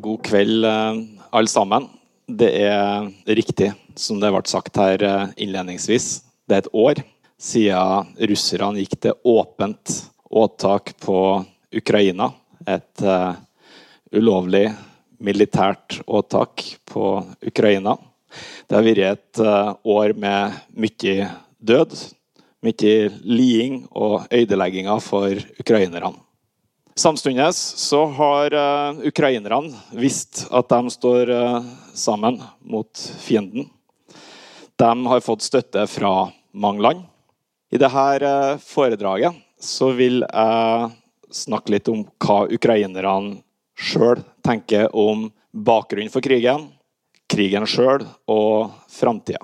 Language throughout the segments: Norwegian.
God kveld, eh, alle sammen. Det er riktig, som det ble sagt her eh, innledningsvis. Det er et år siden russerne gikk til åpent åtak på Ukraina. Et uh, ulovlig militært åtak på Ukraina. Det har vært et år med mye død, mye liding og ødelegginger for ukrainerne. Samtidig så har uh, ukrainerne visst at de står uh, sammen mot fienden. De har fått støtte fra mange land. I dette uh, foredraget så vil jeg snakke litt om hva ukrainerne sjøl tenker om bakgrunnen for krigen, krigen sjøl og framtida.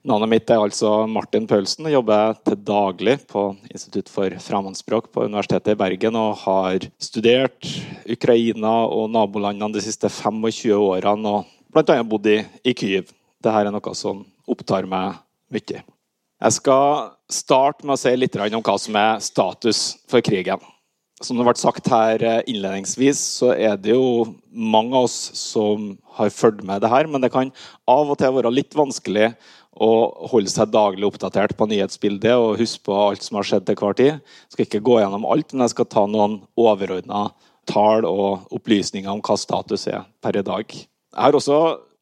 Navnet mitt er altså Martin Paulsen. Jeg jobber til daglig på Institutt for fremmedspråk på Universitetet i Bergen og har studert Ukraina og nabolandene de siste 25 årene og bl.a. bodd i, i Kyiv. Dette er noe som opptar meg mye. Jeg skal starte med å si litt om hva som er status for krigen. Som det ble sagt her innledningsvis, så er det jo mange av oss som har fulgt med det her, men det kan av og til være litt vanskelig og holde seg daglig oppdatert på nyhetsbildet og huske på alt som har skjedd til hver tid. Jeg skal ikke gå gjennom alt, men jeg skal ta noen overordna tall og opplysninger om hva status er per i dag. Jeg har også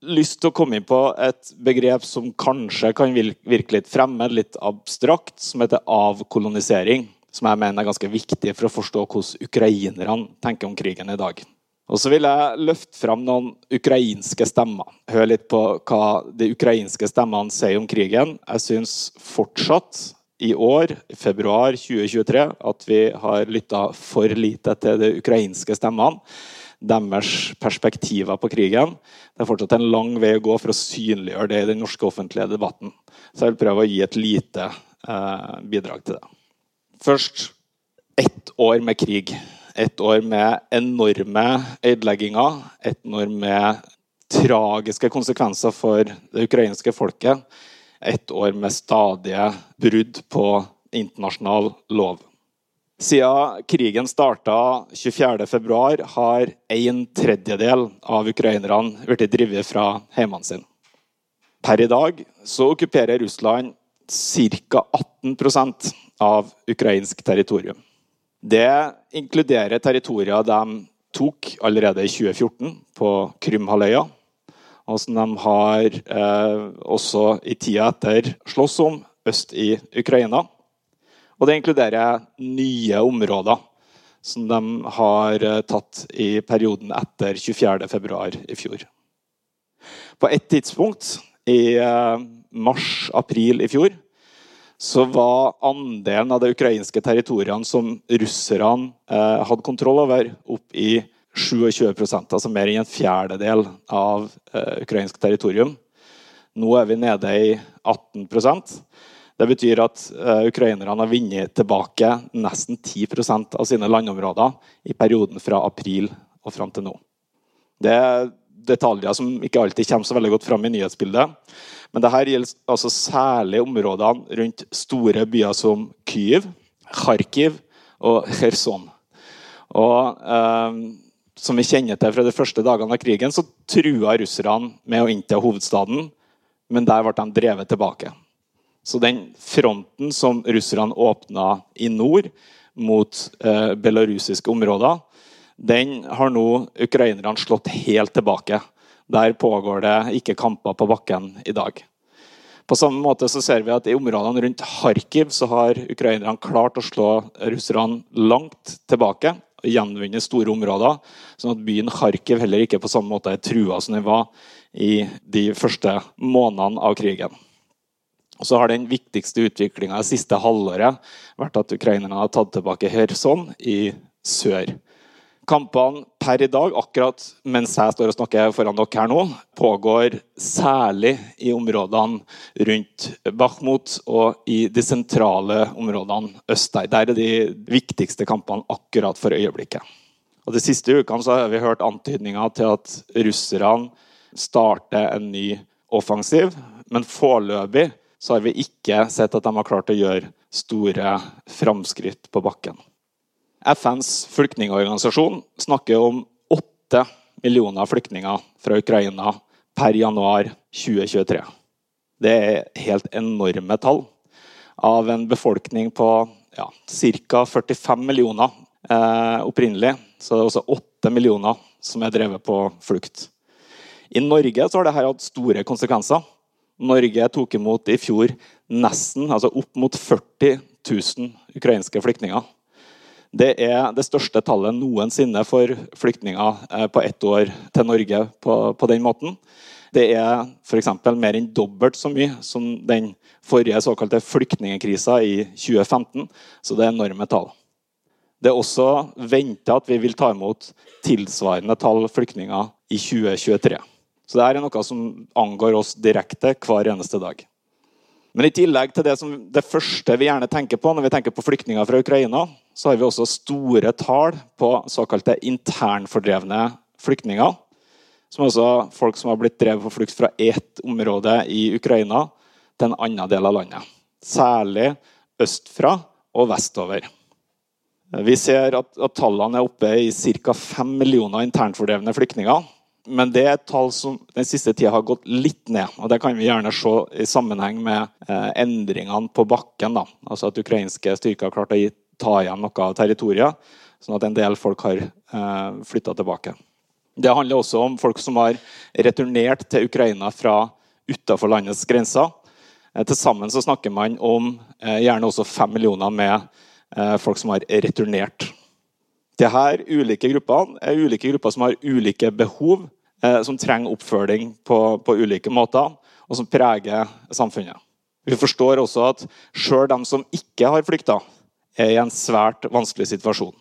lyst til å komme inn på et begrep som kanskje kan virke litt fremmed, litt abstrakt, som heter avkolonisering. Som jeg mener er ganske viktig for å forstå hvordan ukrainerne tenker om krigen i dag. Og så vil jeg løfte fram noen ukrainske stemmer. Hør litt på hva de ukrainske stemmene sier om krigen. Jeg syns fortsatt i år, i februar 2023, at vi har lytta for lite til de ukrainske stemmene. Deres perspektiver på krigen. Det er fortsatt en lang vei å gå for å synliggjøre det i den norske offentlige debatten. Så jeg vil prøve å gi et lite eh, bidrag til det. Først ett år med krig et år med enorme ødelegginger, et år med tragiske konsekvenser for det ukrainske folket. Et år med stadige brudd på internasjonal lov. Siden krigen starta 24.2, har en tredjedel av ukrainerne blitt drevet fra hjemmene sine. Per i dag så okkuperer Russland ca. 18% av ukrainsk territorium. Det inkluderer territorier de tok allerede i 2014 på Krymhalvøya, og som de har eh, også i tida etter slåss om øst i Ukraina. Og det inkluderer nye områder som de har eh, tatt i perioden etter 24.2 i fjor. På et tidspunkt i eh, mars-april i fjor så var andelen av de ukrainske territoriene som russerne eh, hadde kontroll over, opp i 27% altså mer enn en fjerdedel av eh, ukrainsk territorium. Nå er vi nede i 18% Det betyr at eh, ukrainerne har vunnet tilbake nesten 10% av sine landområder i perioden fra april og fram til nå. Det detaljer som ikke alltid kommer så veldig godt fram i nyhetsbildet. Men dette gjelder altså særlig områdene rundt store byer som Kyiv, Kharkiv og Kherson. Og eh, som vi kjenner til fra de første dagene av krigen, så trua russerne med å innta hovedstaden, men der ble de drevet tilbake. Så den fronten som russerne åpna i nord mot eh, belarusiske områder, den har nå ukrainerne slått helt tilbake. Der pågår det ikke kamper på bakken i dag. På samme måte så ser vi at I områdene rundt Kharkiv så har ukrainerne klart å slå russerne langt tilbake og gjenvunnet store områder, sånn at byen Kharkiv heller ikke på samme måte er trua som den var i de første månedene av krigen. Og så har Den viktigste utviklinga det siste halvåret vært at ukrainerne har tatt tilbake Kherson i sør. Kampene per i dag, akkurat mens jeg står og snakker foran dere her nå, pågår særlig i områdene rundt Bakhmut og i de sentrale områdene øst der. Der er de viktigste kampene akkurat for øyeblikket. Og De siste ukene har vi hørt antydninger til at russerne starter en ny offensiv, men foreløpig har vi ikke sett at de har klart å gjøre store framskritt på bakken. FNs flyktningorganisasjon snakker om åtte millioner flyktninger fra Ukraina per januar 2023. Det er helt enorme tall. Av en befolkning på ja, ca. 45 millioner eh, opprinnelig, så det er også 8 millioner som er drevet på flukt. I Norge har dette hatt store konsekvenser. Norge tok imot i fjor nesten, altså opp mot 40 000 ukrainske flyktninger. Det er det største tallet noensinne for flyktninger eh, på ett år til Norge på, på den måten. Det er f.eks. mer enn dobbelt så mye som den forrige såkalte flyktningkrisa i 2015. Så det er enorme tall. Det er også venta at vi vil ta imot tilsvarende tall flyktninger i 2023. Så det er noe som angår oss direkte hver eneste dag. Men i tillegg til det, som, det første vi gjerne tenker på når vi tenker på flyktninger fra Ukraina, så har vi også store tall på såkalte internfordrevne flyktninger. Som er også folk som har blitt drevet på flukt fra ett område i Ukraina til en annen del av landet. Særlig østfra og vestover. Vi ser at, at tallene er oppe i ca. 5 millioner internfordrevne flyktninger men det er et tall som den siste tida har gått litt ned. og Det kan vi gjerne se i sammenheng med eh, endringene på bakken. Da. Altså At ukrainske styrker har klart å ta igjen noe av territoriet, sånn at en del folk har eh, flytta tilbake. Det handler også om folk som har returnert til Ukraina fra utafor landets grenser. Eh, til sammen så snakker man om eh, gjerne også fem millioner med eh, folk som har returnert. Disse ulike gruppene er ulike grupper som har ulike behov eh, som trenger oppfølging på, på, ulike måter, og som preger samfunnet. Vi forstår også at sjøl de som ikke har flykta, er i en svært vanskelig situasjon.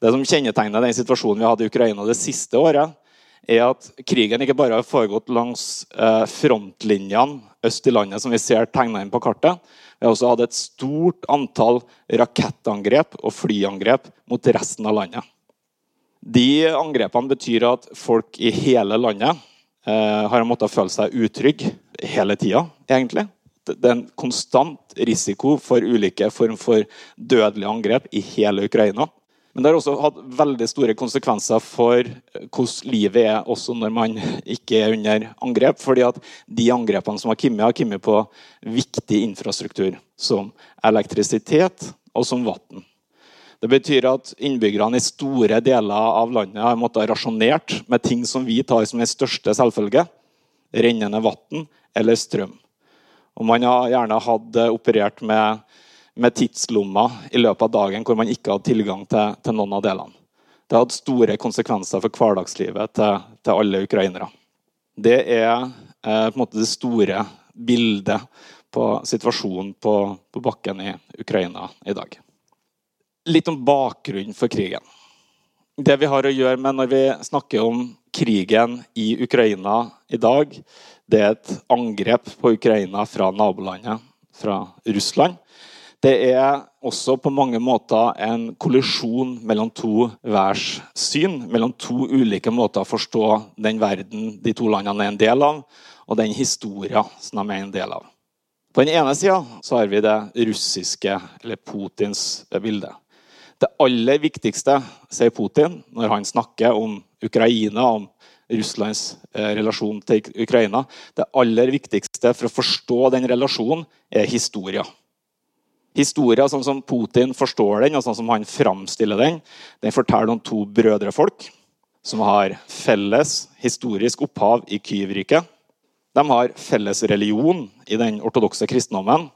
Det som kjennetegner den situasjonen vi hadde i Ukraina det siste året, er at krigen ikke bare har foregått langs eh, frontlinjene øst i landet, som vi ser tegna inn på kartet. Vi har også hatt et stort antall rakettangrep og flyangrep mot resten av landet. De angrepene betyr at folk i hele landet eh, har måttet føle seg utrygge hele tida, egentlig. Det er en konstant risiko for ulike form for dødelige angrep i hele Ukraina. Men det har også hatt veldig store konsekvenser for hvordan livet er også når man ikke er under angrep. fordi at de angrepene som har kommet, har kommet på viktig infrastruktur som elektrisitet og som vann. Det betyr at innbyggerne i store deler av landet har måttet rasjonert med ting som vi tar som den største selvfølge. Rennende vann eller strøm. Og Man har gjerne hatt eh, operert med, med tidslommer i løpet av dagen hvor man ikke hadde tilgang til, til noen av delene. Det har hatt store konsekvenser for hverdagslivet til, til alle ukrainere. Det er eh, på en måte det store bildet på situasjonen på, på bakken i Ukraina i dag litt om bakgrunnen for krigen. Det vi har å gjøre med når vi snakker om krigen i Ukraina i dag, det er et angrep på Ukraina fra nabolandet, fra Russland. Det er også på mange måter en kollisjon mellom to værs syn. Mellom to ulike måter å forstå den verden de to landene er en del av, og den historien som de er en del av. På den ene sida har vi det russiske, eller Putins bilde. Det aller viktigste, sier Putin når han snakker om Ukraina, om Russlands eh, relasjon til Ukraina, det aller viktigste for å forstå den relasjonen, er historia. Historia sånn som Putin forstår den, og sånn som han framstiller den, den forteller om to brødrefolk som har felles historisk opphav i Kyiv-riket. De har felles religion i den ortodokse kristendommen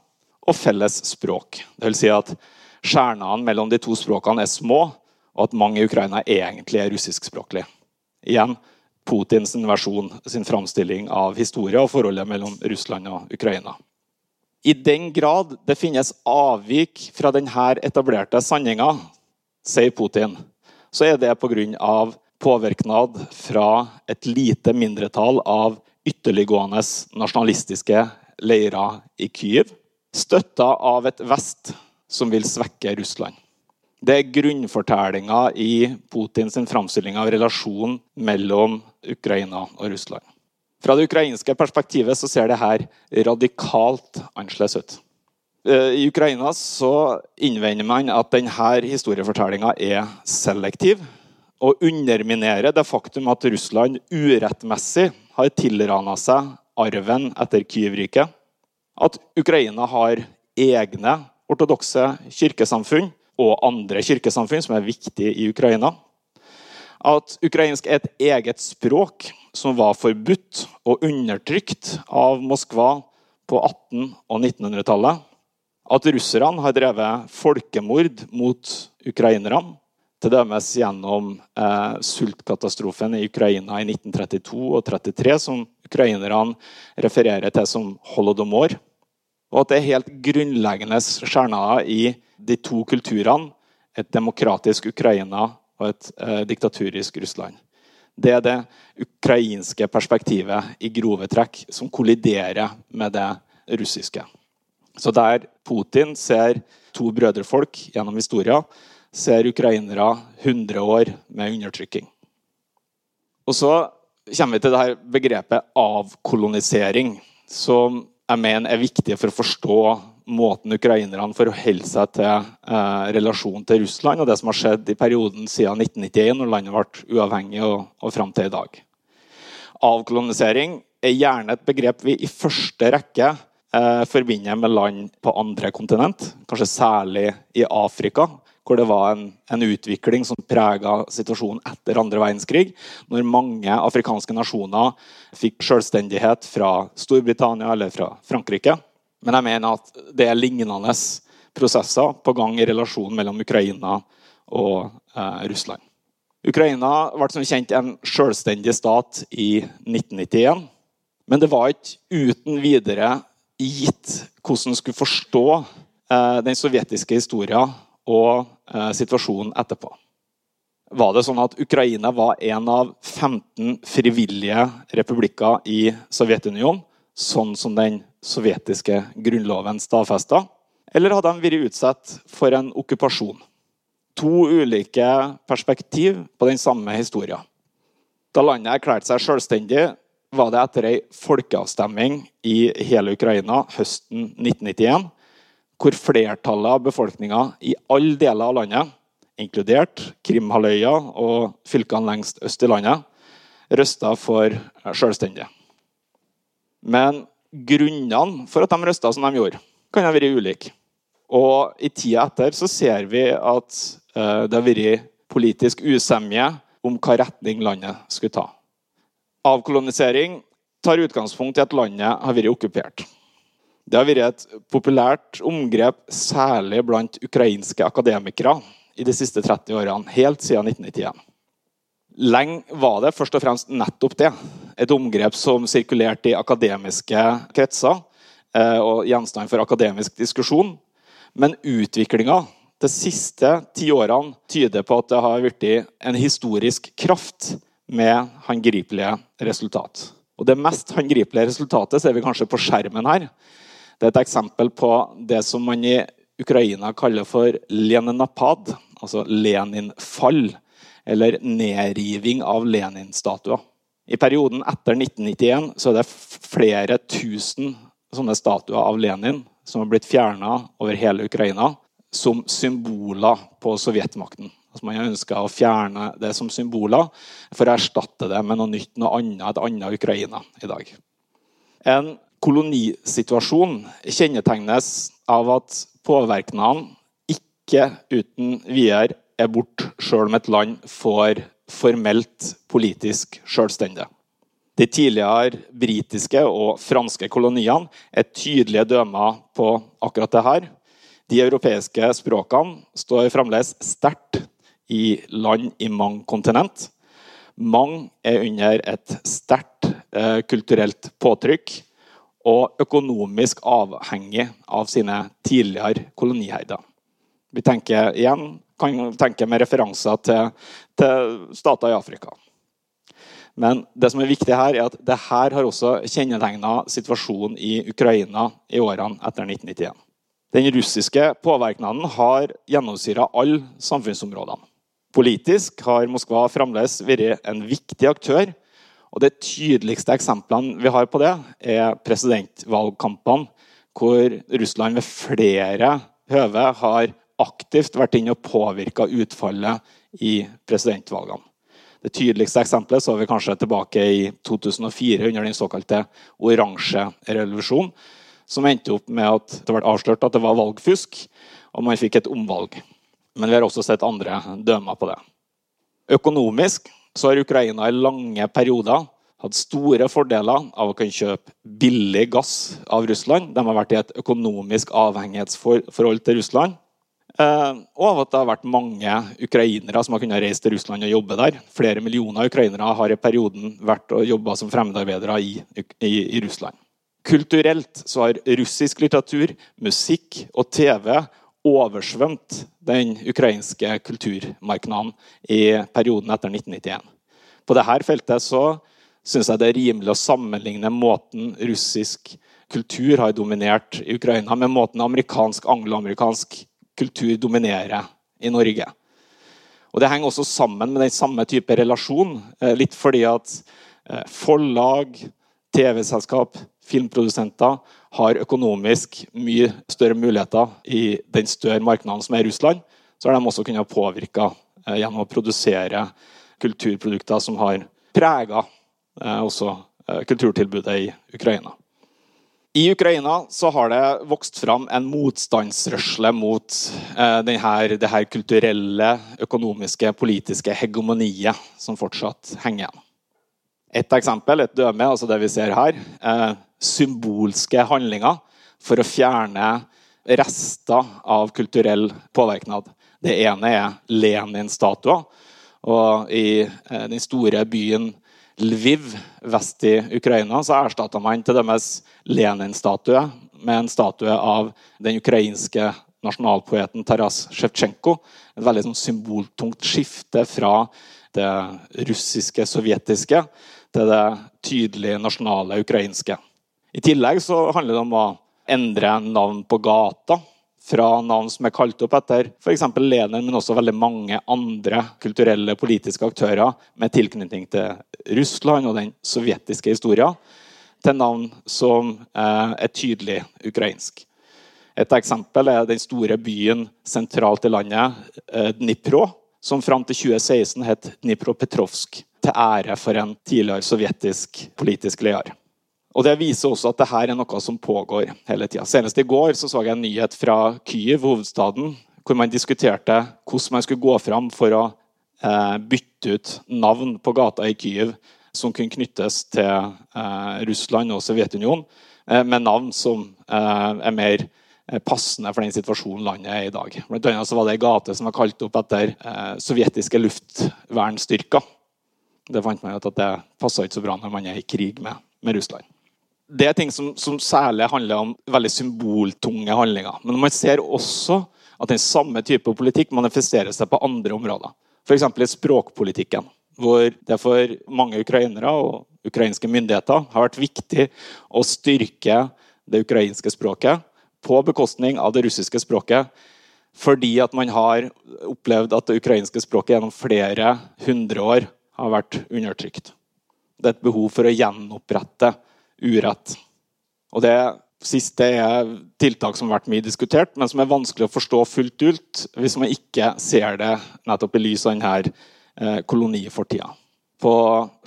og felles språk. Det vil si at skjernene mellom de to språkene er små, og at mange i Ukraina egentlig er russiskspråklige. Igjen Putins versjon, sin framstilling av historie og forholdet mellom Russland og Ukraina. I den grad det finnes avvik fra denne etablerte sanninga, sier Putin, så er det pga. påvirknad fra et lite mindretall av ytterliggående nasjonalistiske leirer i Kyiv, støtta av et vest som vil svekke Russland. Det er grunnfortellinga i Putins framstilling av relasjonen mellom Ukraina og Russland. Fra det ukrainske perspektivet så ser det her radikalt annerledes ut. Eh, I Ukraina så innvender man at denne historiefortellinga er selektiv og underminerer det faktum at Russland urettmessig har tilrana seg arven etter Kyiv-riket. At Ukraina har egne ortodokse kirkesamfunn og andre kirkesamfunn som er viktige i Ukraina. At ukrainsk er et eget språk som var forbudt og undertrykt av Moskva på 1800- og 1900-tallet. At russerne har drevet folkemord mot ukrainerne. Dømes gjennom eh, sultkatastrofen i Ukraina i 1932 og 1933, som ukrainerne refererer til som holodomor. Og at det er helt grunnleggende skjerner i de to kulturene, et demokratisk Ukraina og et eh, diktaturisk Russland. Det er det ukrainske perspektivet i grove trekk som kolliderer med det russiske. Så der Putin ser to brødrefolk gjennom historien, ser ukrainere 100 år med undertrykking. Og så kommer vi til det begrepet avkolonisering, som jeg mener er viktig for å forstå måten ukrainerne forholder seg til eh, relasjonen til Russland og det som har skjedd i perioden siden 1991, når landet ble uavhengig, og, og fram til i dag. Avkolonisering er gjerne et begrep vi i første rekke eh, forbinder med land på andre kontinent, kanskje særlig i Afrika, hvor det var en, en utvikling som prega situasjonen etter andre verdenskrig, når mange afrikanske nasjoner fikk selvstendighet fra Storbritannia eller fra Frankrike. Men jeg mener at det er lignende prosesser på gang i relasjonen mellom Ukraina og eh, Russland. Ukraina ble som kjent en selvstendig stat i 1991. Men det var ikke uten videre gitt hvordan en skulle forstå eh, den sovjetiske historien og eh, situasjonen etterpå. Var det sånn at Ukraina var en av 15 frivillige republikker i Sovjetunionen, sånn som den sovjetiske grunnloven stadfesta? Eller hadde de vært utsatt for en okkupasjon? To ulike perspektiv på den samme historien. Da landet erklærte seg selvstendig, var det etter ei folkeavstemning i hele Ukraina høsten 1991, hvor flertallet av befolkninga i alle deler av landet, inkludert Krimhalvøya og fylkene lengst øst i landet, røsta for selvstendige. Men grunnene for at de røsta som de gjorde, kan ha vært ulike. Og i tida etter så ser vi at uh, det har vært politisk usemje om hva retning landet skulle ta. Avkolonisering tar utgangspunkt i at landet har vært okkupert. Det har vært et populært omgrep særlig blant ukrainske akademikere i de siste 30 årene, helt siden 1991. Lenge var det først og fremst nettopp det. Et omgrep som sirkulerte i akademiske kretser eh, og gjenstand for akademisk diskusjon. Men utviklinga de siste ti årene tyder på at det har blitt en historisk kraft med håndgripelige resultat. Og Det mest håndgripelige resultatet ser vi kanskje på skjermen her. Det er et eksempel på det som man i Ukraina kaller for leninapad, altså Lenin-fall eller nedriving av Lenin-statuer. I perioden etter 1991 så er det flere tusen sånne statuer av Lenin som har blitt fjerna over hele Ukraina som symboler på sovjetmakten. Altså man ønska å fjerne det som symboler for å erstatte det med noe nytt, noe annet, et annet Ukraina i dag. En kolonisituasjon kjennetegnes av at påvirkningene ikke uten videre er borte sjøl om et land får formelt politisk selvstende. De tidligere britiske og franske koloniene er tydelige dømmer på akkurat dette. De europeiske språkene står fremdeles sterkt i land i mange kontinent. Mange er under et sterkt eh, kulturelt påtrykk og økonomisk avhengig av sine tidligere koloniherder. Vi tenker igjen kan tenke med referanser til, til, stater i Afrika. Men det som er viktig her, er at det her har også kjennetegna situasjonen i Ukraina i årene etter 1991. Den russiske påvirkningen har gjennomsyra alle samfunnsområdene. Politisk har Moskva fremdeles vært en viktig aktør. Og De tydeligste eksemplene vi har på det, er presidentvalgkampene, hvor Russland ved flere høve har aktivt vært inne og påvirka utfallet i presidentvalgene. Det tydeligste eksempelet så vi kanskje tilbake i 2004 under den såkalte oransje revolusjonen, som endte opp med at det ble avslørt at det var valgfusk, og man fikk et omvalg. Men vi har også sett andre dømmer på det. Økonomisk så har Ukraina i lange perioder hatt store fordeler av å kunne kjøpe billig gass av Russland. De har vært i et økonomisk avhengighetsforhold til Russland. Eh, og av at det har vært mange ukrainere som har kunnet reise til Russland og jobbe der. Flere millioner ukrainere har i perioden vært og jobba som fremmedarbeidere i, i, i, Russland. Kulturelt så har russisk litteratur, musikk og TV oversvømt den ukrainske kulturmarknaden i perioden etter 1991. På dette feltet så syns jeg det er rimelig å sammenligne måten russisk kultur har dominert i Ukraina, med måten amerikansk, angloamerikansk kultur dominerer i Norge. Og Det henger også sammen med den samme type relasjon. Eh, litt fordi at eh, forlag, TV-selskap, filmprodusenter har økonomisk mye større muligheter i den større markedet som er Russland. Så har de også kunnet påvirke eh, gjennom å produsere kulturprodukter som har prega også kulturtilbudet i Ukraina. I Ukraina så har det vokst fram en motstandsrørsle mot eh, denne, det her kulturelle, økonomiske, politiske hegemoniet som fortsatt henger igjen. Et eksempel, et døme, altså det vi ser her, eh, symbolske handlinger for å fjerne rester av kulturell påvirkning. Det ene er Lenin-statuer. Og i eh, den store byen Lviv vest i Ukraina, så erstatta man til deres Lenin-statue med en statue av den ukrainske nasjonalpoeten Taras Sjevtsjenko. Et veldig sånn symboltungt skifte fra det russiske, sovjetiske til det tydelige nasjonale ukrainske. I tillegg så handler det om å endre navn på gata fra navn som er kalt opp etter f.eks. Lenin, men også veldig mange andre kulturelle politiske aktører med tilknytning til Russland og den sovjetiske historien, til navn som eh, er tydelig ukrainsk. Et eksempel er den store byen sentralt i landet, eh, Dnipro, som fram til 2016 het Dnipropetrovsk, til ære for en tidligere sovjetisk politisk leder. Og Det viser også at det her er noe som pågår hele tida. Senest i går så, så jeg en nyhet fra Kyiv, hovedstaden, hvor man diskuterte hvordan man skulle gå fram for å eh, bytte ut navn på gata i Kyiv som kunne knyttes til eh, Russland og Sovjetunionen, eh, med navn som eh, er mer eh, passende for den situasjonen landet er i dag. Blant annet så var det ei gate som var kalt opp etter eh, sovjetiske luftvernstyrker. Det fant man ut at det passa ikke så bra når man er i krig med, med Russland det er ting som, som, særlig handler om veldig symboltunge handlinger. Men man ser også at den samme type politikk manifesterer seg på andre områder. F.eks. i språkpolitikken, hvor det for mange ukrainere og ukrainske myndigheter har vært viktig å styrke det ukrainske språket på bekostning av det russiske språket. Fordi at man har opplevd at det ukrainske språket gjennom flere hundre år har vært undertrykt. Det er et behov for å gjenopprette urett. Og det siste er tiltak som har vært mye diskutert, men som er vanskelig å forstå fullt ut hvis man ikke ser det nettopp i lys av denne eh, kolonifortida. På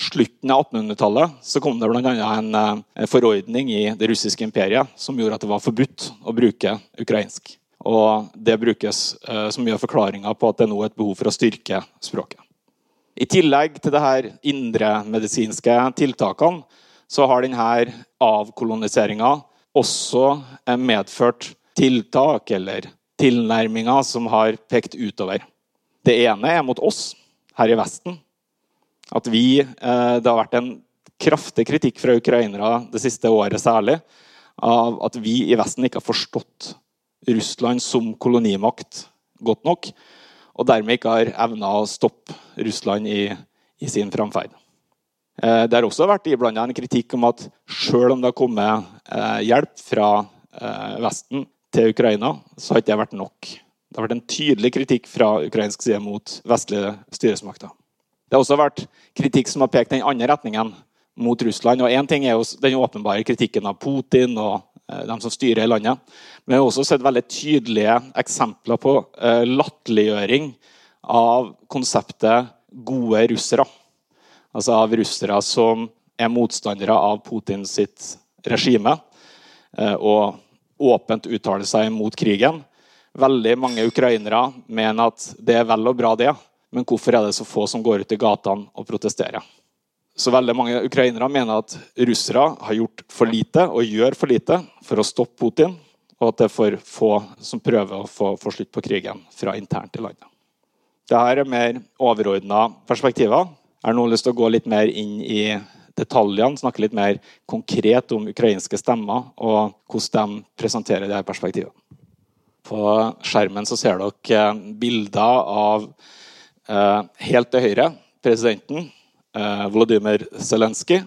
slutten av 1800-tallet kom det bl.a. En, eh, forordning i det russiske imperiet som gjorde at det var forbudt å bruke ukrainsk. Og Det brukes eh, som mye av forklaringa på at det nå er et behov for å styrke språket. I tillegg til disse indremedisinske tiltakene så har denne avkoloniseringa også eh, medført tiltak eller tilnærminger som har pekt utover. Det ene er mot oss her i Vesten. At vi, eh, Det har vært en kraftig kritikk fra ukrainere det siste året særlig av at vi i Vesten ikke har forstått Russland som kolonimakt godt nok, og dermed ikke har evna å stoppe Russland i, i sin framferd. Eh, det har også vært iblanda en kritikk om at selv om det har kommet eh, hjelp fra eh, Vesten til Ukraina, så har ikke det vært nok. Det har vært en tydelig kritikk fra ukrainsk side mot vestlige styresmakter. Det har også vært kritikk som har pekt den andre retningen, mot Russland. Og Én ting er jo den åpenbare kritikken av Putin og de som styrer i landet. Men vi har også sett veldig tydelige eksempler på latterliggjøring av konseptet gode russere. Altså av russere som er motstandere av Putins sitt regime og åpent uttaler seg mot krigen. Veldig mange ukrainere mener at det er vel og bra, det, men hvorfor er det så få som går ut i gatene og protesterer? Så veldig mange ukrainere mener at russere har gjort for lite og gjør for lite for å stoppe Putin, og at det er for få som prøver å få, få slutt på krigen fra internt i landet. Dette er mer overordna perspektiver. Har nå lyst til å gå litt mer inn i detaljene, snakke litt mer konkret om ukrainske stemmer og hvordan de presenterer disse perspektivene. På skjermen så ser dere bilder av Eh, helt til høyre presidenten eh, Volodymyr Zelenskyj.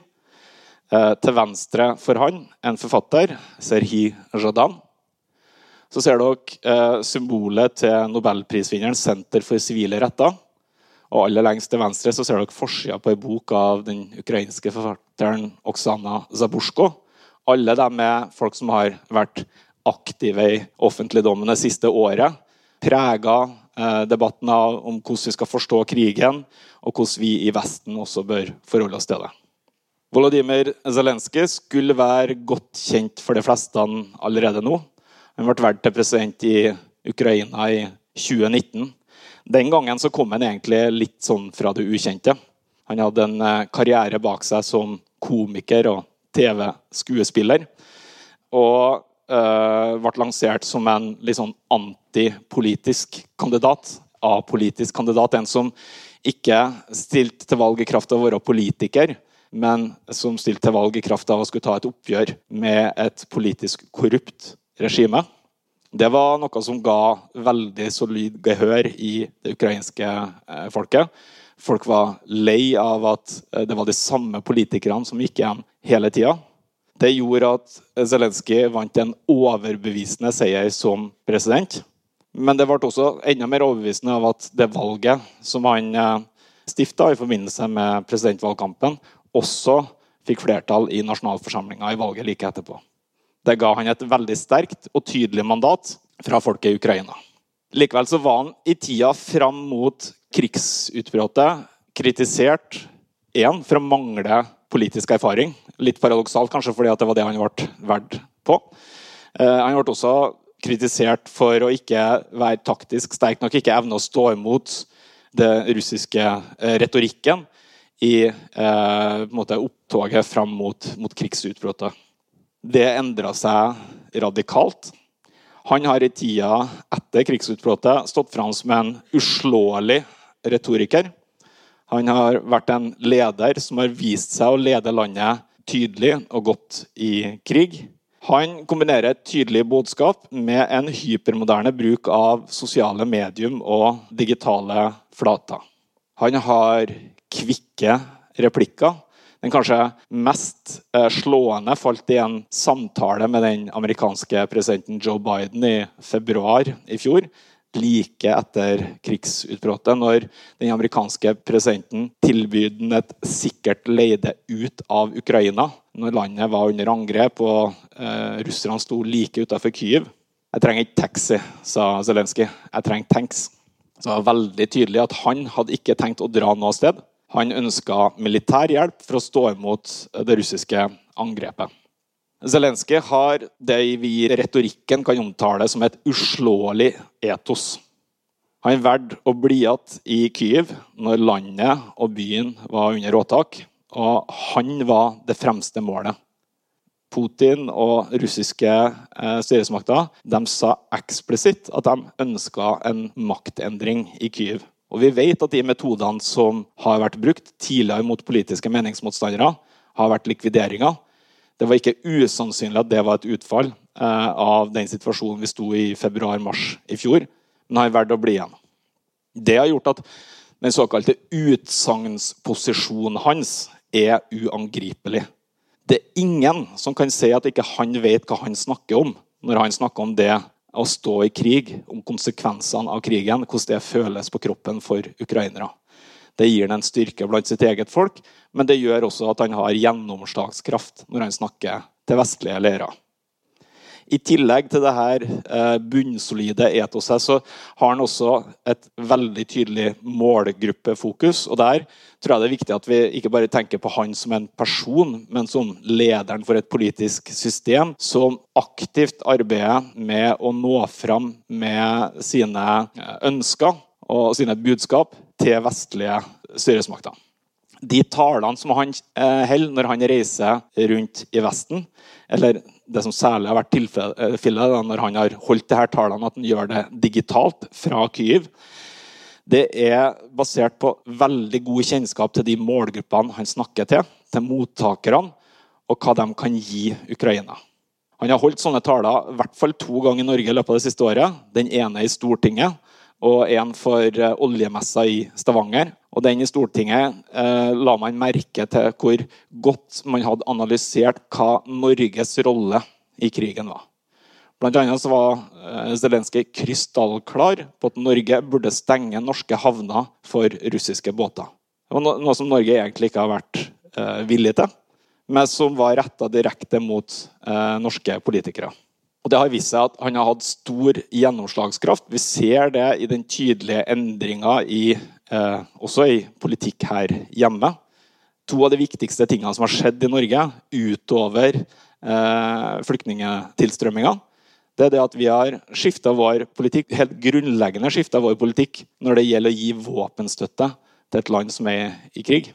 Eh, til venstre for han en forfatter, Serhi Jadan. Så ser dere symbolet til nobelprisvinneren Senter for sivile retter. Og aller lengst til venstre så ser dere forsida på ei bok av den ukrainske forfatteren Oksana Zabushko. Alle dem er folk som har vært aktive i offentligdommen det siste året. Prega Eh, debatten om hvordan vi skal forstå krigen, og hvordan vi i Vesten også bør forholde oss til det. Volodymyr Zelenskyj skulle være godt kjent for de fleste allerede nå. Han ble valgt til president i Ukraina i 2019. Den gangen så kom han egentlig litt sånn fra det ukjente. Han hadde en eh, karriere bak seg som komiker og TV-skuespiller. Og uh, ble lansert som en litt sånn antipolitisk kandidat. Apolitisk kandidat. En som ikke stilte til valg i kraft av å være politiker, men som stilte til valg i kraft av å skulle ta et oppgjør med et politisk korrupt regime. Det var noe som ga veldig solid gehør i det ukrainske eh, folket. Folk var lei av at eh, det var de samme politikerne som gikk igjen hele tida. Det gjorde at Zelenskyj vant en overbevisende seier som president. Men det ble også enda mer overbevisende av at det valget som han eh, stifta i forbindelse med presidentvalgkampen, også fikk flertall i nasjonalforsamlinga i valget like etterpå. Det ga han et veldig sterkt og tydelig mandat fra folket i Ukraina. Likevel så var han i tida fram mot krigsutbruddet kritisert én for å mangle politisk erfaring. Litt paradoksalt kanskje fordi det var det han ble verdt på. Eh, han ble også kritisert for å ikke være taktisk sterk nok, ikke evne å stå imot det russiske eh, retorikken i eh, opptoget fram mot, mot krigsutbruddet. Det endra seg radikalt. Han har i tida etter krigsutbruddet stått fram som en uslåelig retoriker. Han har vært en leder som har vist seg å lede landet tydelig og godt i krig. Han kombinerer et tydelig budskap med en hypermoderne bruk av sosiale medium og digitale flater. Han har kvikke replikker. Den kanskje mest eh, slående falt i en samtale med den amerikanske presidenten Joe Biden i februar i fjor like etter krigsutbruddet, når den amerikanske presidenten tilbød den et sikkert leide ut av Ukraina når landet var under angrep og eh, russerne sto like utenfor Kyiv. Jeg trenger ikke taxi, sa Zelenskyj. Jeg trenger tanks. Så det var veldig tydelig at Han hadde ikke tenkt å dra noe sted. Han ønska militær hjelp for å stå imot det russiske angrepet. Zelenskyj har det vi i retorikken kan omtale som et uslåelig etos. Han valgte å bli igjen i Kyiv når landet og byen var under åtak, og han var det fremste målet. Putin og russiske eh, styresmakter sa eksplisitt at de ønska en maktendring i Kyiv. Og Vi vet at de metodene som har vært brukt tidligere mot politiske meningsmotstandere, har vært likvideringer det var ikke usannsynlig at det var et utfall eh, av den situasjonen vi sto i februar-mars i fjor. Men har valgt å bli igjen. Det har gjort at den såkalte utsagnsposisjonen hans er uangripelig. Det er ingen som kan si at ikke han vet hva han snakker om når han snakker om det å stå i krig, om konsekvensene av krigen, hvordan det føles på kroppen for ukrainere. Det gir han en styrke blant sitt eget folk, men det gjør også at han har gjennomslagskraft når han snakker til vestlige ledere. I tillegg til det her eh, bunnsolide etoset så har han også et veldig tydelig målgruppefokus. og Der tror jeg det er viktig at vi ikke bare tenker på han som en person, men som lederen for et politisk system som aktivt arbeider med å nå fram med sine eh, ønsker og sine budskap til vestlige styresmakter de talene som han eh, holder når han reiser rundt i Vesten, eller det som særlig har vært tilfellet når han har holdt de her talene, at han gjør det digitalt fra Kyiv, det er basert på veldig god kjennskap til de målgruppene han snakker til, til mottakerne, og hva de kan gi Ukraina. Han har holdt sånne taler i hvert fall to ganger i Norge i løpet av det siste året. Den ene i Stortinget og en for eh, oljemessa i Stavanger. Og den i Stortinget eh, la man merke til hvor godt man hadde analysert hva Norges rolle i krigen var. Blant annet så var eh, Zelenskyj krystallklar på at Norge burde stenge norske havner for russiske båter. Det var noe som Norge egentlig ikke har vært eh, villig til, men som var retta direkte mot norske politikere. Og Det har vist seg at han har hatt stor gjennomslagskraft. Vi ser det i den tydelige endringa eh, i politikk her hjemme. To av de viktigste tingene som har skjedd i Norge utover eh, flyktningtilstrømminga, det er det at vi har skifta vår politikk, helt grunnleggende skifta vår politikk når det gjelder å gi våpenstøtte til et land som er i krig.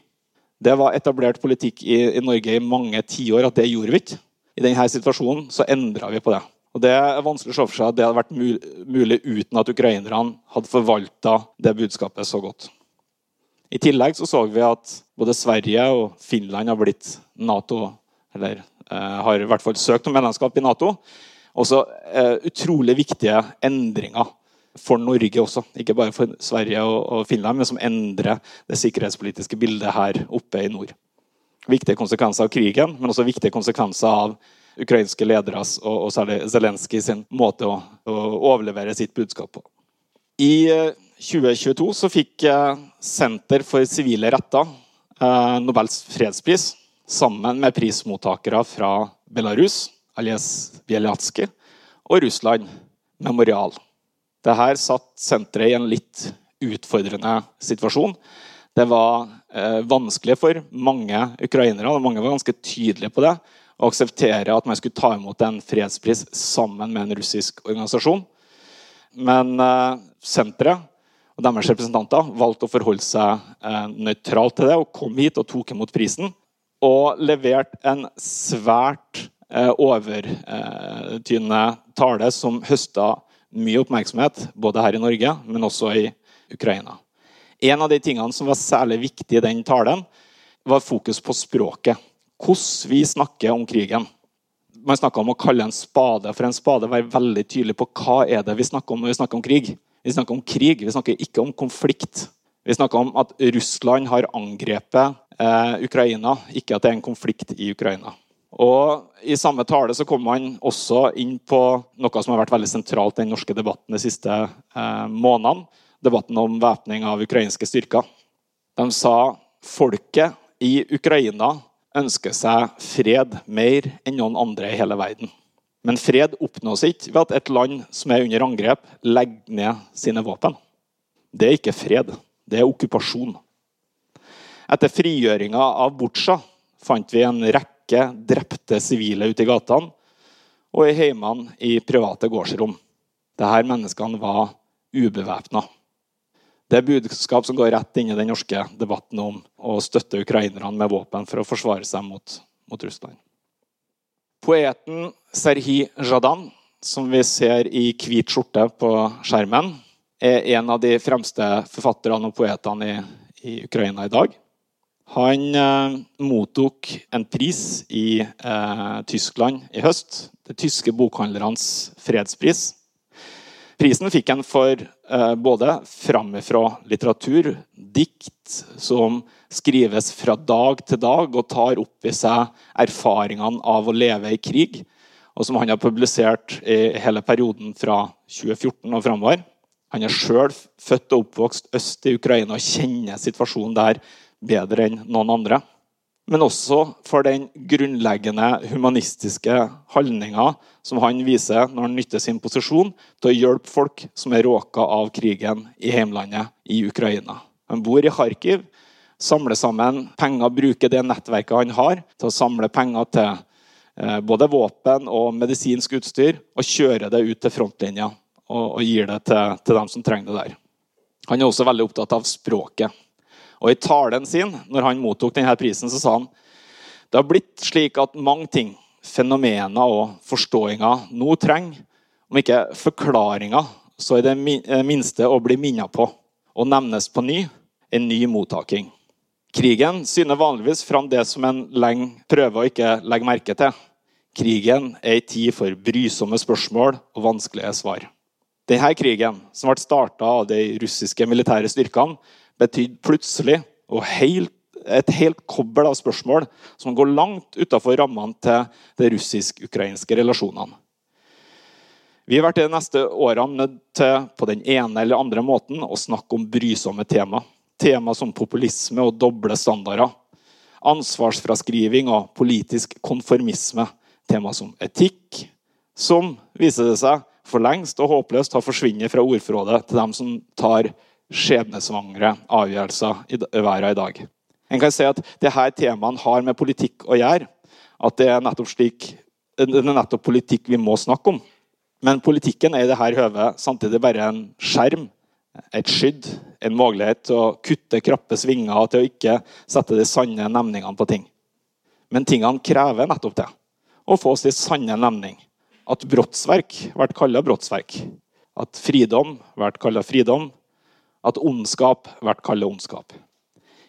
Det var etablert politikk i, i Norge i mange tiår at det gjorde vi ikke. I denne situasjonen så endra vi på det. Og Det er vanskelig å se for seg at det hadde vært mulig uten at ukrainerne hadde forvalta det budskapet så godt. I tillegg så, så vi at både Sverige og Finland har blitt Nato, eller eh, har i hvert fall søkt om medlemskap i Nato. Også eh, utrolig viktige endringer for Norge også. Ikke bare for Sverige og, og Finland, men som endrer det sikkerhetspolitiske bildet her oppe i nord. Viktige konsekvenser av krigen, men også viktige konsekvenser av ukrainske lederes og, og særlig Zelenskyj sin måte å, å, overlevere sitt budskap på. I 2022 eh, så fikk eh, Senter for sivile retter eh, Nobels fredspris sammen med prismottakere fra Belarus, alias Bjelatsky, og Russland, Memorial. Dette satt senteret i en litt utfordrende situasjon. Det var eh, vanskelig for mange ukrainere, og mange var ganske tydelige på det å akseptere at man skulle ta imot en fredspris sammen med en russisk organisasjon. Men eh, senteret og deres representanter valgte å forholde seg eh, nøytralt til det og kom hit og tok imot prisen. Og leverte en svært eh, overtydende tale som høsta mye oppmerksomhet, både her i Norge, men også i Ukraina. En av de tingene som var særlig viktig i den talen, var fokus på språket hvordan vi snakker om krigen. Man snakker om å kalle en spade for en spade. Være veldig tydelig på hva er det vi snakker om når vi snakker om krig. Vi snakker om krig, vi snakker ikke om konflikt. Vi snakker om at Russland har angrepet eh, Ukraina, ikke at det er en konflikt i Ukraina. Og I samme tale så kom man også inn på noe som har vært veldig sentralt i den norske debatten de siste eh, månedene. Debatten om væpning av ukrainske styrker. De sa folket i Ukraina ønsker seg fred mer enn noen andre i hele verden. Men fred oppnås ikke ved at et land som er under angrep, legger ned sine våpen. Det er ikke fred, det er okkupasjon. Etter frigjøringa av Butsja fant vi en rekke drepte sivile ute i gatene og i heimene i private gårdsrom. Disse menneskene var ubevæpna. Det er budskap som går rett inn i den norske debatten om å støtte ukrainerne med våpen for å forsvare seg mot, mot Russland. Poeten Serhi Jadan, som vi ser i hvit skjorte på skjermen, er en av de fremste forfatterne og poetene i, i Ukraina i dag. Han eh, mottok en pris i eh, Tyskland i høst. Det tyske bokhandlernes fredspris. Prisen fikk han for eh, både framifrå litteratur, dikt som skrives fra dag til dag og tar opp i seg erfaringene av å leve i krig, og som han har publisert i hele perioden fra 2014 og framover. Han er sjøl født og oppvokst øst i Ukraina og kjenner situasjonen der bedre enn noen andre. Men også for den grunnleggende humanistiske holdninga som han viser når han nytter sin posisjon til å hjelpe folk som er råka av krigen i heimlandet i Ukraina. Han bor i Kharkiv, samler sammen penger, bruker det nettverket han har, til å samle penger til eh, både våpen og medisinsk utstyr, og kjører det ut til frontlinja og, og gir det til, dem som trenger det der. Han er også veldig opptatt av språket. Og I talen sin når han mottok denne prisen, så sa han det har blitt slik at mange ting, fenomener og forståinger, nå trenger, om ikke forklaringer, så i det eh, minste å bli minnet på og nevnes på ny, en ny mottaking. Krigen syner vanligvis fram det som en lenge prøver å ikke legge merke til. Krigen er ei tid for brysomme spørsmål og vanskelige svar. Denne krigen, som ble starta av de russiske militære styrkene, betydde plutselig og helt, et helt kobbel av spørsmål som går langt utafor rammene til de russisk-ukrainske relasjonene. Vi har vært de neste årene nødt til på den ene eller andre måten å snakke om brysomme tema. Tema som populisme og doble standarder. Ansvarsfraskriving og politisk konformisme. Tema som etikk, som viser det seg for lengst og håpløst har forsvunnet fra ordforrådet til dem som tar skjebnesvangre avgjørelser i verden i dag. En kan si at det her temaene har med politikk å gjøre. At det er nettopp, slik, det er nettopp politikk vi må snakke om. Men politikken er i dette høvet samtidig bare en skjerm, et skydd, en mulighet til å kutte krappe svinger og til å ikke sette de sanne nemningene på ting. Men tingene krever nettopp det. Å få sin sanne nemning. At brottsverk blir kalt brottsverk. At fridom blir kalt fridom at ondskap blir kalt ondskap.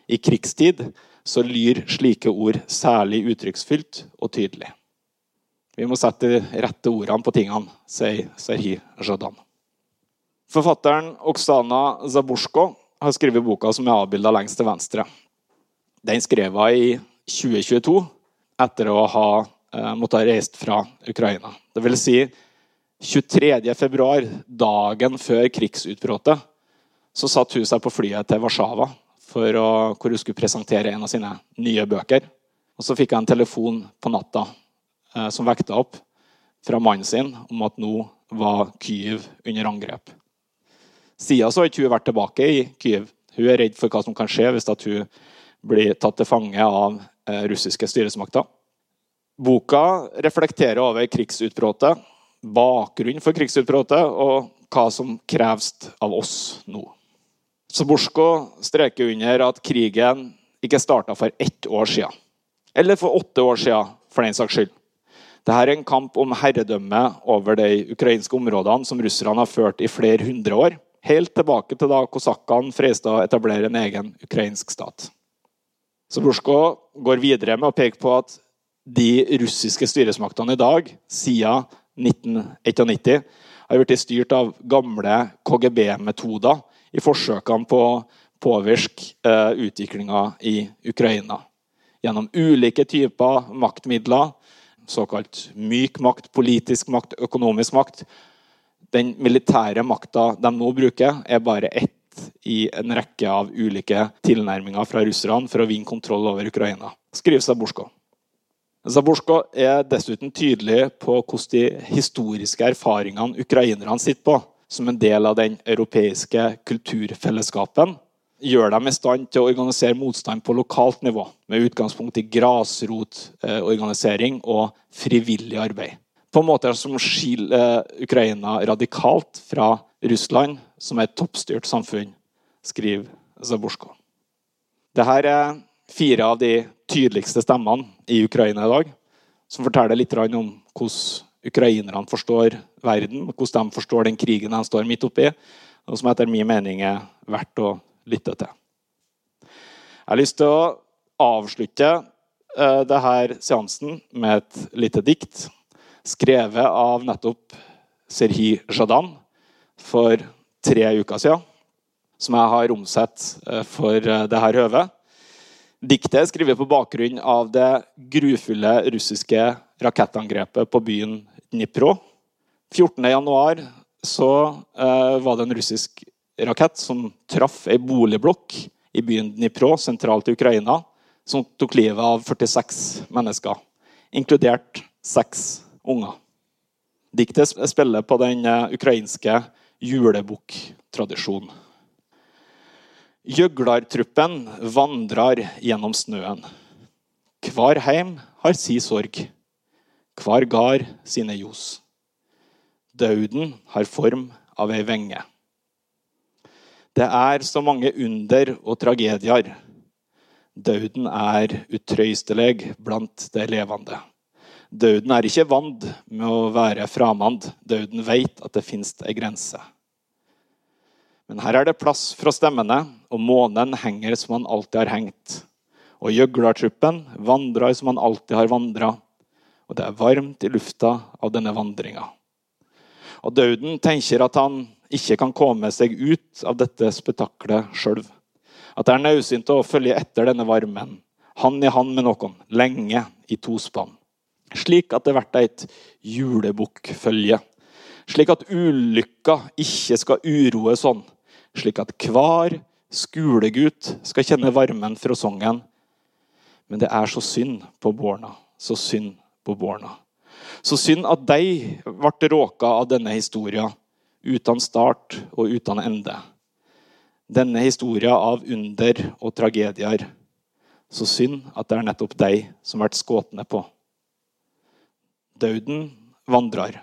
I krigstid så lyr slike ord særlig uttrykksfylt og tydelig. Vi må sette de rette ordene på tingene, sier Serhi Jadan. Forfatteren Oksana Zaborsko har skrevet boka som er avbilda lengst til venstre. Den skrev hun i 2022 etter å ha eh, måttet ha reist fra Ukraina. Det vil si 23.2, dagen før krigsutbruddet, så satte hun seg på flyet til Warszawa for å, hvor hun skulle presentere en av sine nye bøker. Og Så fikk jeg en telefon på natta eh, som vekta opp fra mannen sin om at nå var Kyiv under angrep. Siden så har ikke hun vært tilbake i Kyiv. Hun er redd for hva som kan skje hvis hun blir tatt til fange av eh, russiske styresmakter. Boka reflekterer over krigsutbruddet, bakgrunnen for krigsutbruddet og hva som kreves av oss nå. Soborsko streker under at krigen ikke starta for ett år siden. Eller for åtte år siden, for den saks skyld. Dette er en kamp om herredømme over de ukrainske områdene som russerne har ført i flere hundre år. Helt tilbake til da kosakkene freiste å etablere en egen ukrainsk stat. Soborsko går videre med å peke på at de russiske styresmaktene i dag, siden 1991, har blitt styrt av gamle KGB-metoder i forsøkene på å påvirke uh, utviklinga i Ukraina. Gjennom ulike typer maktmidler, såkalt myk makt, politisk makt, økonomisk makt. Den militære makta de nå bruker, er bare ett i en rekke av ulike tilnærminger fra russerne for å vinne kontroll over Ukraina, skriver Zaborsko. Zaborsko er dessuten tydelig på hvordan de historiske erfaringene ukrainerne sitter på, som en del av den europeiske kulturfellesskapen, gjør dem i stand til å organisere motstand på lokalt nivå, med utgangspunkt i grasrotorganisering og frivillig arbeid. På måter som skiller Ukraina radikalt fra Russland, som er et toppstyrt samfunn, skriver Zaborsko. Dette er fire av de tydeligste stemmene i Ukraina i dag, som forteller litt om hvordan ukrainerne forstår verden, hvordan de forstår den krigen de står midt oppi, og som etter min mening er verdt å lytte til. Jeg har lyst til å avslutte uh, denne seansen med et lite dikt skrevet av nettopp Serhi Jadan for tre uker siden, som jeg har omsett uh, for uh, dette høvet. Diktet er skrevet på bakgrunn av det grufulle russiske rakettangrepet på byen Dnipro 14.1 så uh, var det en russisk rakett som traff ei boligblokk i byen Dnipro, sentralt i Ukraina. som tok livet av 46 mennesker, inkludert seks unger. Diktet spiller på den eh, ukrainske julebukktradisjonen. Gjøglartruppen vandrer gjennom snøen. Hver heim har si sorg, hver gard sine ljos. Døden har form av ei venge. Det er så mange under og tragedier. Døden er utrøystelig blant de levende. Døden er ikke vant med å være framand. Døden vet at det fins ei grense. Men her er det plass fra stemmene, og månen henger som han alltid har hengt. Og gjøglartruppen vandrer som han alltid har vandra. Og det er varmt i lufta av denne vandringa. Og døden tenker at han ikke kan komme seg ut av dette spetakkelet sjøl. At det er naudsynt å følge etter denne varmen, hand i hand med noen, lenge i tospann slik at det blir et julebukkfølge. Slik at ulykka ikke skal uroe sånn. Slik at hver skolegutt skal kjenne varmen fra sangen. Men det er så synd på borna, Så synd på barna. Så synd at de ble råka av denne historien, uten start og uten ende. Denne historien av under og tragedier. Så synd at det er nettopp de som ble skutt på. Døden vandrer.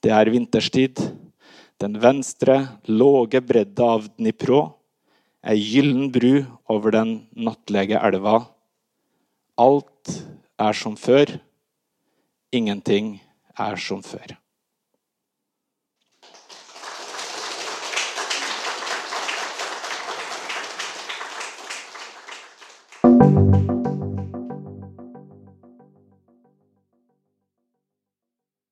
Det er vinterstid. Den venstre, låge bredda av Dnipro, ei gyllen bru over den nattlege elva. Alt er som før. Ingenting er som før.